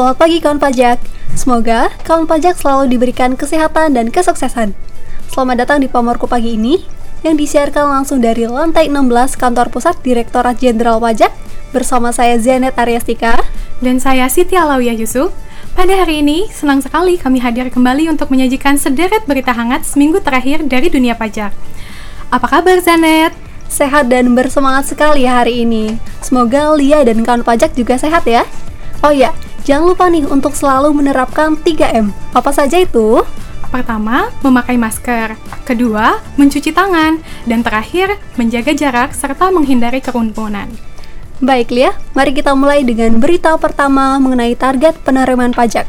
Selamat pagi kawan pajak. Semoga kawan pajak selalu diberikan kesehatan dan kesuksesan. Selamat datang di Pamorku pagi ini yang disiarkan langsung dari lantai 16 kantor pusat Direktorat Jenderal Pajak bersama saya Zanet Aryastika dan saya Siti Alawiyah Yusuf. Pada hari ini, senang sekali kami hadir kembali untuk menyajikan sederet berita hangat seminggu terakhir dari dunia pajak. Apa kabar Zanet? Sehat dan bersemangat sekali hari ini. Semoga Lia dan kawan pajak juga sehat ya. Oh ya, jangan lupa nih untuk selalu menerapkan 3M. Apa saja itu? Pertama, memakai masker. Kedua, mencuci tangan. Dan terakhir, menjaga jarak serta menghindari kerumunan. Baik Lia, mari kita mulai dengan berita pertama mengenai target penerimaan pajak.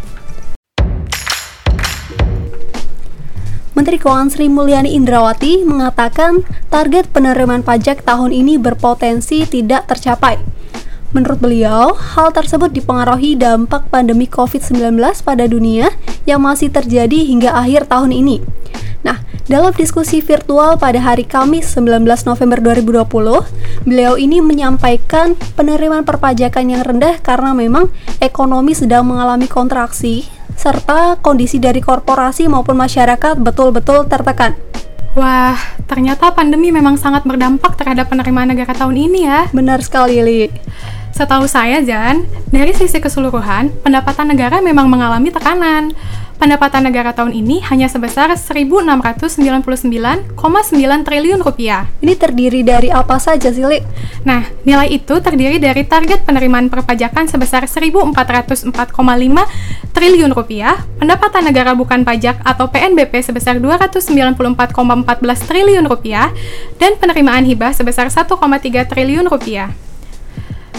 Menteri Keuangan Sri Mulyani Indrawati mengatakan target penerimaan pajak tahun ini berpotensi tidak tercapai Menurut beliau, hal tersebut dipengaruhi dampak pandemi COVID-19 pada dunia yang masih terjadi hingga akhir tahun ini. Nah, dalam diskusi virtual pada hari Kamis 19 November 2020, beliau ini menyampaikan penerimaan perpajakan yang rendah karena memang ekonomi sedang mengalami kontraksi serta kondisi dari korporasi maupun masyarakat betul-betul tertekan. Wah, ternyata pandemi memang sangat berdampak terhadap penerimaan negara tahun ini ya. Benar sekali, Li. Setahu saya, Jan, dari sisi keseluruhan, pendapatan negara memang mengalami tekanan. Pendapatan negara tahun ini hanya sebesar 1.699,9 triliun rupiah. Ini terdiri dari apa saja sih, Li? Nah, nilai itu terdiri dari target penerimaan perpajakan sebesar 1.404,5 triliun rupiah, pendapatan negara bukan pajak atau PNBP sebesar 294,14 triliun rupiah, dan penerimaan hibah sebesar 1,3 triliun rupiah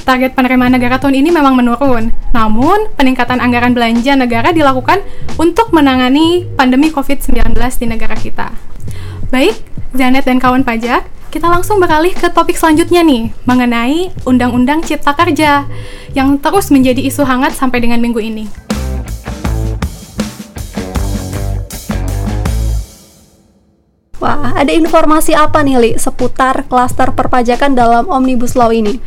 target penerimaan negara tahun ini memang menurun. Namun, peningkatan anggaran belanja negara dilakukan untuk menangani pandemi COVID-19 di negara kita. Baik, Janet dan kawan pajak, kita langsung beralih ke topik selanjutnya nih, mengenai Undang-Undang Cipta Kerja yang terus menjadi isu hangat sampai dengan minggu ini. Wah, ada informasi apa nih, Li, seputar klaster perpajakan dalam Omnibus Law ini?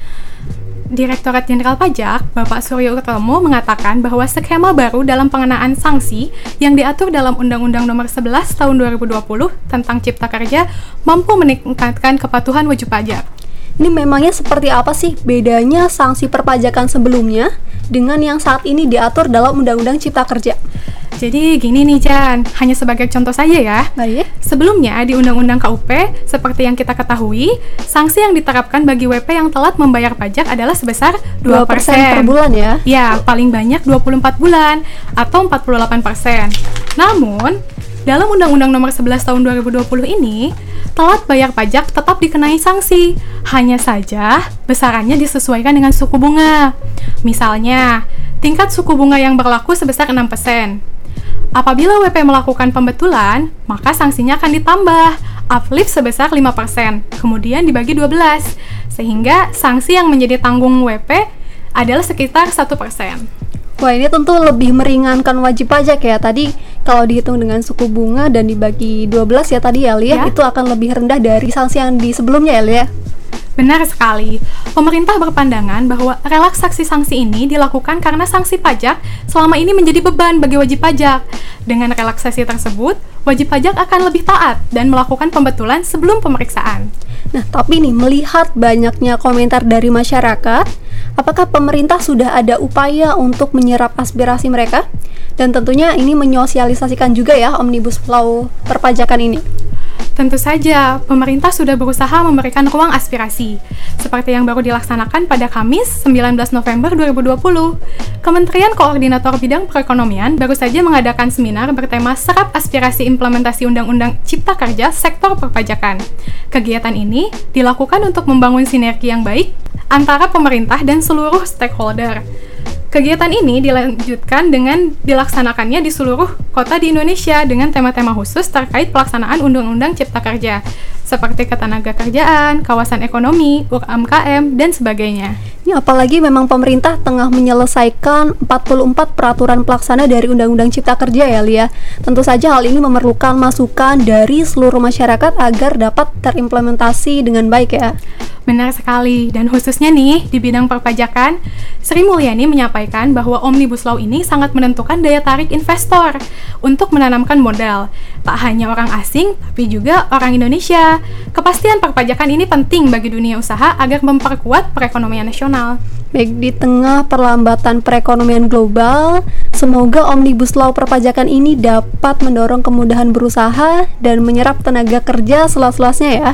Direktorat Jenderal Pajak, Bapak Suryo Utomo mengatakan bahwa skema baru dalam pengenaan sanksi yang diatur dalam Undang-Undang Nomor 11 Tahun 2020 tentang Cipta Kerja mampu meningkatkan kepatuhan wajib pajak. Ini memangnya seperti apa sih bedanya sanksi perpajakan sebelumnya dengan yang saat ini diatur dalam Undang-Undang Cipta Kerja? Jadi gini nih Chan, hanya sebagai contoh saja ya. Baik. Sebelumnya di Undang-Undang KUP, seperti yang kita ketahui, sanksi yang diterapkan bagi WP yang telat membayar pajak adalah sebesar 2%, 2% per bulan ya? Ya, paling banyak 24 bulan atau 48%. Namun, dalam Undang-Undang Nomor 11 Tahun 2020 ini, telat bayar pajak tetap dikenai sanksi. Hanya saja besarannya disesuaikan dengan suku bunga. Misalnya, tingkat suku bunga yang berlaku sebesar 6%. Apabila WP melakukan pembetulan, maka sanksinya akan ditambah, uplift sebesar 5%, kemudian dibagi 12, sehingga sanksi yang menjadi tanggung WP adalah sekitar 1%. Wah ini tentu lebih meringankan wajib pajak ya Tadi kalau dihitung dengan suku bunga dan dibagi 12 ya tadi ya Lia ya. Itu akan lebih rendah dari sanksi yang di sebelumnya ya Lia Benar sekali. Pemerintah berpandangan bahwa relaksasi sanksi ini dilakukan karena sanksi pajak selama ini menjadi beban bagi wajib pajak. Dengan relaksasi tersebut, wajib pajak akan lebih taat dan melakukan pembetulan sebelum pemeriksaan. Nah, tapi nih melihat banyaknya komentar dari masyarakat, apakah pemerintah sudah ada upaya untuk menyerap aspirasi mereka? Dan tentunya ini menyosialisasikan juga ya Omnibus Law perpajakan ini. Tentu saja, pemerintah sudah berusaha memberikan ruang aspirasi, seperti yang baru dilaksanakan pada Kamis 19 November 2020. Kementerian Koordinator Bidang Perekonomian baru saja mengadakan seminar bertema Serap Aspirasi Implementasi Undang-Undang Cipta Kerja Sektor Perpajakan. Kegiatan ini dilakukan untuk membangun sinergi yang baik antara pemerintah dan seluruh stakeholder Kegiatan ini dilanjutkan dengan dilaksanakannya di seluruh kota di Indonesia dengan tema-tema khusus terkait pelaksanaan Undang-Undang Cipta Kerja, seperti ketenaga kerjaan, kawasan ekonomi, UMKM, dan sebagainya. Ya, apalagi memang pemerintah tengah menyelesaikan 44 peraturan pelaksana dari Undang-Undang Cipta Kerja ya, Lia. Tentu saja hal ini memerlukan masukan dari seluruh masyarakat agar dapat terimplementasi dengan baik ya. Benar sekali, dan khususnya nih di bidang perpajakan, Sri Mulyani menyampaikan bahwa Omnibus Law ini sangat menentukan daya tarik investor untuk menanamkan modal. Tak hanya orang asing, tapi juga orang Indonesia. Kepastian perpajakan ini penting bagi dunia usaha agar memperkuat perekonomian nasional. Baik di tengah perlambatan perekonomian global, semoga Omnibus Law perpajakan ini dapat mendorong kemudahan berusaha dan menyerap tenaga kerja selas-selasnya ya.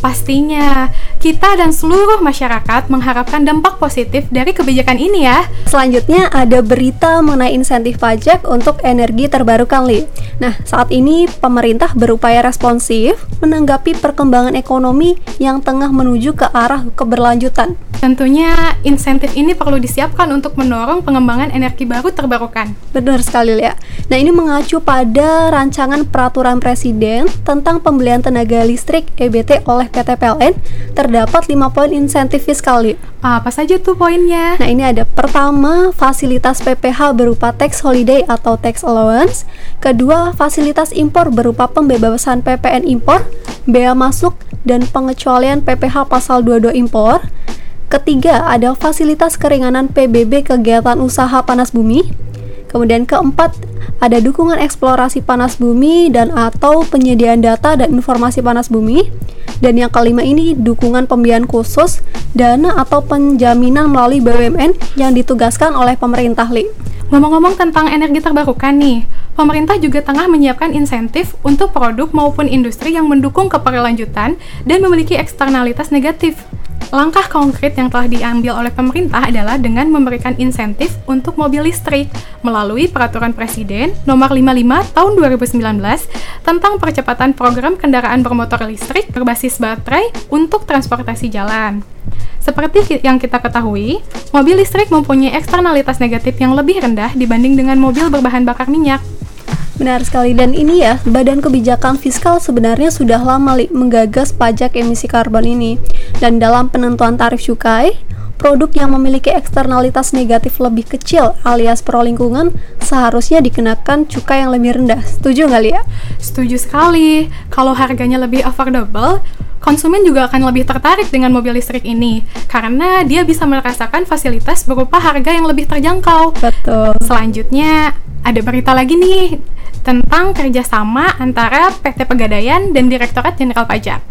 Pastinya, kita dan seluruh masyarakat mengharapkan dampak positif dari kebijakan ini ya. Selanjutnya ada berita mengenai insentif pajak untuk energi terbarukan, Li. Nah, saat ini pemerintah berupaya responsif menanggapi perkembangan ekonomi yang tengah menuju ke arah keberlanjutan. Tentunya insentif ini perlu disiapkan untuk mendorong pengembangan energi baru terbarukan. Benar sekali ya. Nah ini mengacu pada rancangan peraturan presiden tentang pembelian tenaga listrik EBT oleh PT PLN terdapat 5 poin insentif fiskal. Apa saja tuh poinnya? Nah ini ada pertama fasilitas PPH berupa tax holiday atau tax allowance. Kedua fasilitas impor berupa pembebasan PPN impor, bea masuk dan pengecualian PPH pasal 22 impor. Ketiga, ada fasilitas keringanan PBB kegiatan usaha panas bumi. Kemudian keempat, ada dukungan eksplorasi panas bumi dan atau penyediaan data dan informasi panas bumi. Dan yang kelima ini dukungan pembiayaan khusus, dana atau penjaminan melalui BUMN yang ditugaskan oleh pemerintah Li. Ngomong-ngomong tentang energi terbarukan nih, pemerintah juga tengah menyiapkan insentif untuk produk maupun industri yang mendukung keberlanjutan dan memiliki eksternalitas negatif. Langkah konkret yang telah diambil oleh pemerintah adalah dengan memberikan insentif untuk mobil listrik melalui Peraturan Presiden Nomor 55 Tahun 2019 tentang percepatan program kendaraan bermotor listrik berbasis baterai untuk transportasi jalan. Seperti yang kita ketahui, mobil listrik mempunyai eksternalitas negatif yang lebih rendah dibanding dengan mobil berbahan bakar minyak. Benar sekali. Dan ini ya Badan Kebijakan Fiskal sebenarnya sudah lama menggagas pajak emisi karbon ini. Dan dalam penentuan tarif cukai produk yang memiliki eksternalitas negatif lebih kecil alias pro lingkungan seharusnya dikenakan cukai yang lebih rendah. Setuju nggak ya? Setuju sekali. Kalau harganya lebih affordable, konsumen juga akan lebih tertarik dengan mobil listrik ini karena dia bisa merasakan fasilitas berupa harga yang lebih terjangkau. Betul. Selanjutnya ada berita lagi nih tentang kerjasama antara PT Pegadaian dan Direktorat Jenderal Pajak.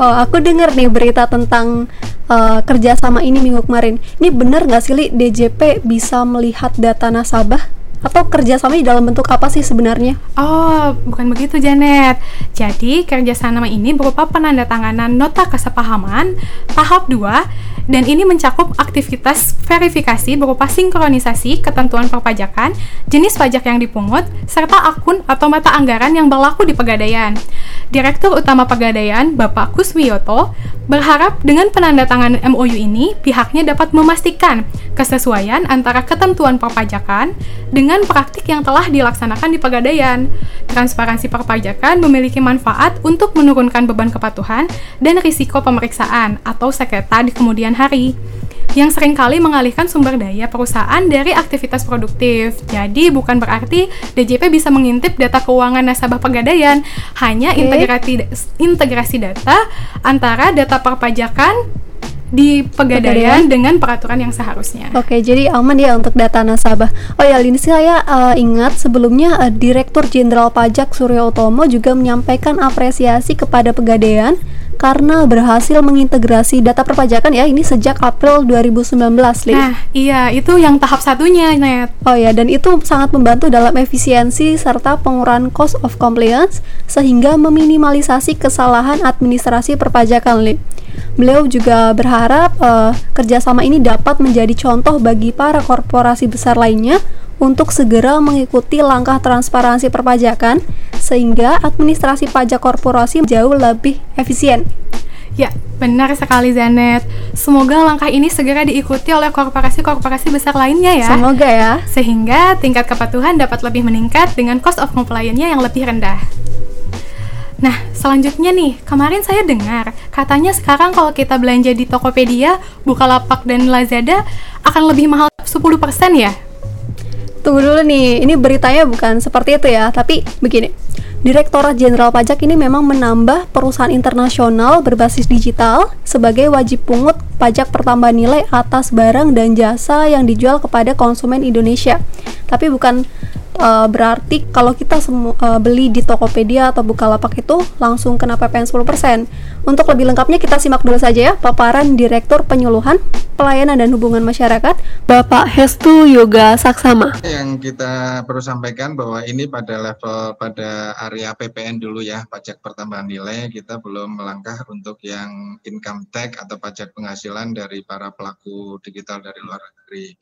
Oh, aku dengar nih berita tentang uh, kerjasama ini minggu kemarin. Ini benar nggak sih, Li, DJP bisa melihat data nasabah? atau kerjasama di dalam bentuk apa sih sebenarnya? Oh, bukan begitu Janet. Jadi kerjasama ini berupa penandatanganan nota kesepahaman tahap 2 dan ini mencakup aktivitas verifikasi berupa sinkronisasi ketentuan perpajakan, jenis pajak yang dipungut, serta akun atau mata anggaran yang berlaku di pegadaian. Direktur Utama Pegadaian, Bapak Kuswiyoto, berharap dengan penandatangan MOU ini, pihaknya dapat memastikan kesesuaian antara ketentuan perpajakan dengan praktik yang telah dilaksanakan di Pegadaian. Transparansi perpajakan memiliki manfaat untuk menurunkan beban kepatuhan dan risiko pemeriksaan atau sengketa di kemudian hari yang sering kali mengalihkan sumber daya perusahaan dari aktivitas produktif. Jadi bukan berarti DJP bisa mengintip data keuangan nasabah pegadaian, hanya okay. integrasi integrasi data antara data perpajakan di pegadaian dengan peraturan yang seharusnya. Oke, jadi aman ya untuk data nasabah. Oh ya, ini saya uh, ingat sebelumnya uh, Direktur Jenderal Pajak Suryo Utomo juga menyampaikan apresiasi kepada pegadaian karena berhasil mengintegrasi data perpajakan ya ini sejak April 2019 Li. Nah iya itu yang tahap satunya Net Oh ya dan itu sangat membantu dalam efisiensi serta pengurangan cost of compliance sehingga meminimalisasi kesalahan administrasi perpajakan Li. Beliau juga berharap uh, kerjasama ini dapat menjadi contoh bagi para korporasi besar lainnya untuk segera mengikuti langkah transparansi perpajakan sehingga administrasi pajak korporasi jauh lebih efisien. Ya, benar sekali Zanet. Semoga langkah ini segera diikuti oleh korporasi-korporasi besar lainnya ya. Semoga ya. Sehingga tingkat kepatuhan dapat lebih meningkat dengan cost of compliance-nya yang lebih rendah. Nah, selanjutnya nih, kemarin saya dengar katanya sekarang kalau kita belanja di Tokopedia, Bukalapak, dan Lazada akan lebih mahal 10% ya? Tunggu dulu nih. Ini beritanya bukan seperti itu ya, tapi begini. Direktorat Jenderal Pajak ini memang menambah perusahaan internasional berbasis digital sebagai wajib pungut pajak pertambahan nilai atas barang dan jasa yang dijual kepada konsumen Indonesia. Tapi bukan uh, berarti kalau kita uh, beli di Tokopedia atau Bukalapak itu langsung kena PPN 10%. Untuk lebih lengkapnya kita simak dulu saja ya paparan Direktur Penyuluhan, Pelayanan dan Hubungan Masyarakat, Bapak Hestu Yoga Saksama. Yang kita perlu sampaikan bahwa ini pada level pada area PPN dulu ya, pajak pertambahan nilai, kita belum melangkah untuk yang income tax atau pajak penghasilan dari para pelaku digital dari luar negeri.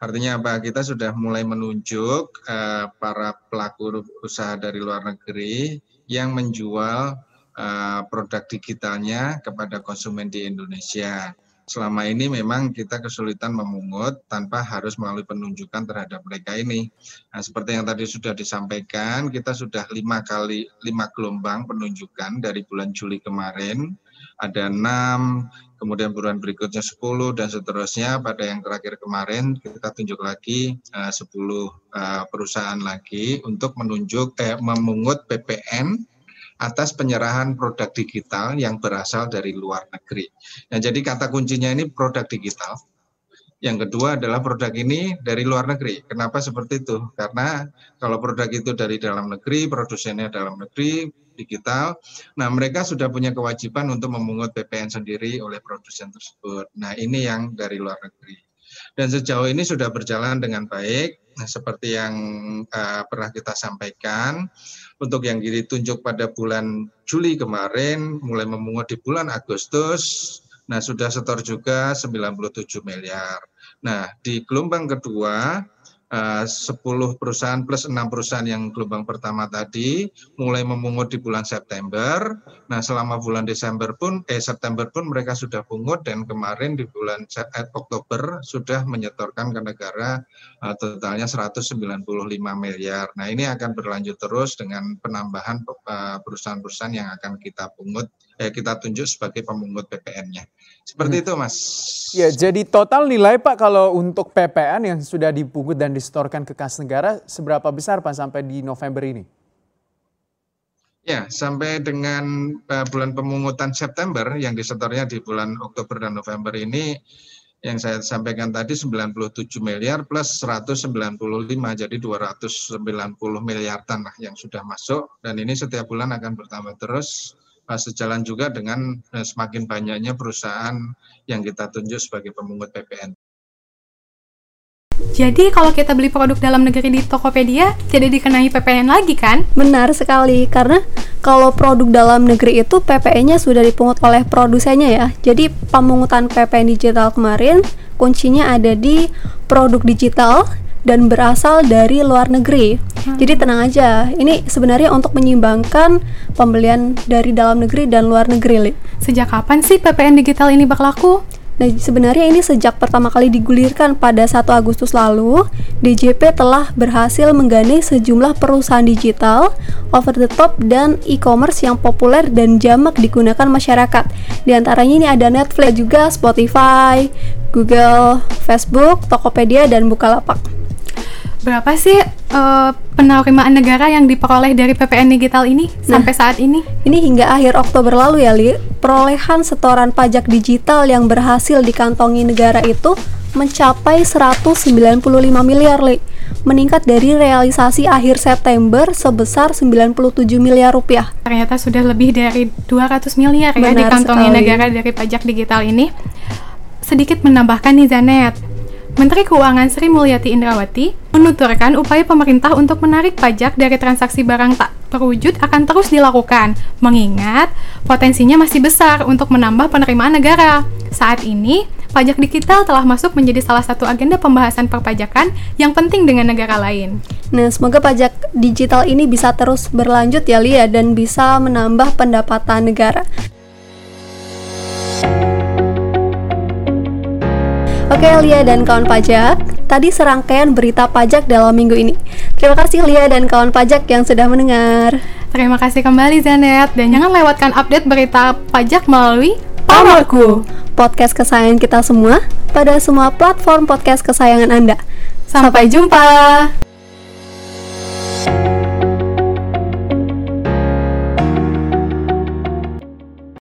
Artinya apa? Kita sudah mulai menunjuk uh, para pelaku usaha dari luar negeri yang menjual uh, produk digitalnya kepada konsumen di Indonesia. Selama ini memang kita kesulitan memungut tanpa harus melalui penunjukan terhadap mereka ini. Nah, seperti yang tadi sudah disampaikan, kita sudah lima kali lima gelombang penunjukan dari bulan Juli kemarin. Ada enam, kemudian bulan berikutnya 10 dan seterusnya. Pada yang terakhir kemarin kita tunjuk lagi uh, 10 uh, perusahaan lagi untuk menunjuk eh, memungut PPN atas penyerahan produk digital yang berasal dari luar negeri. Nah, jadi kata kuncinya ini produk digital. Yang kedua adalah produk ini dari luar negeri. Kenapa seperti itu? Karena kalau produk itu dari dalam negeri, produsennya dalam negeri, digital, nah mereka sudah punya kewajiban untuk memungut PPN sendiri oleh produsen tersebut. Nah ini yang dari luar negeri. Dan sejauh ini sudah berjalan dengan baik, nah, seperti yang uh, pernah kita sampaikan untuk yang ditunjuk pada bulan Juli kemarin mulai memungut di bulan Agustus nah sudah setor juga 97 miliar. Nah, di gelombang kedua 10 eh, perusahaan plus 6 perusahaan yang gelombang pertama tadi mulai memungut di bulan September. Nah, selama bulan Desember pun eh September pun mereka sudah pungut dan kemarin di bulan eh, Oktober sudah menyetorkan ke negara uh, totalnya 195 miliar. Nah, ini akan berlanjut terus dengan penambahan perusahaan-perusahaan yang akan kita pungut eh kita tunjuk sebagai pemungut PPN-nya. Seperti hmm. itu, Mas. Ya, jadi total nilai Pak kalau untuk PPN yang sudah dipungut dan disetorkan ke kas negara seberapa besar Pak sampai di November ini? Ya, sampai dengan uh, bulan pemungutan September yang disetornya di bulan Oktober dan November ini yang saya sampaikan tadi 97 miliar plus 195 jadi 290 miliar tanah yang sudah masuk dan ini setiap bulan akan bertambah terus sejalan juga dengan eh, semakin banyaknya perusahaan yang kita tunjuk sebagai pemungut PPN. Jadi kalau kita beli produk dalam negeri di Tokopedia tidak dikenai PPN lagi kan? Benar sekali, karena kalau produk dalam negeri itu PPN-nya sudah dipungut oleh produsennya ya. Jadi pemungutan PPN digital kemarin kuncinya ada di produk digital dan berasal dari luar negeri. Hmm. Jadi tenang aja, ini sebenarnya untuk menyimbangkan pembelian dari dalam negeri dan luar negeri. Li. Sejak kapan sih PPN digital ini berlaku? Nah, sebenarnya ini sejak pertama kali digulirkan pada 1 Agustus lalu, DJP telah berhasil menggandeng sejumlah perusahaan digital, over the top, dan e-commerce yang populer dan jamak digunakan masyarakat. Di antaranya ini ada Netflix juga, Spotify, Google, Facebook, Tokopedia, dan Bukalapak berapa sih uh, penerimaan negara yang diperoleh dari PPN digital ini nah, sampai saat ini? Ini hingga akhir Oktober lalu ya, Li. Perolehan setoran pajak digital yang berhasil dikantongi negara itu mencapai 195 miliar, Li. Meningkat dari realisasi akhir September sebesar 97 miliar rupiah. Ternyata sudah lebih dari 200 miliar ya Benar ya dikantongi sekali. negara dari pajak digital ini. Sedikit menambahkan nih Zanet, Menteri Keuangan Sri Mulyati Indrawati menuturkan upaya pemerintah untuk menarik pajak dari transaksi barang tak terwujud akan terus dilakukan, mengingat potensinya masih besar untuk menambah penerimaan negara. Saat ini, pajak digital telah masuk menjadi salah satu agenda pembahasan perpajakan yang penting dengan negara lain. Nah, semoga pajak digital ini bisa terus berlanjut ya Lia dan bisa menambah pendapatan negara. Oke Lia dan kawan pajak, tadi serangkaian berita pajak dalam minggu ini. Terima kasih Lia dan kawan pajak yang sudah mendengar. Terima kasih kembali Zanet dan jangan lewatkan update berita pajak melalui Pamarku, podcast kesayangan kita semua pada semua platform podcast kesayangan Anda. Sampai jumpa.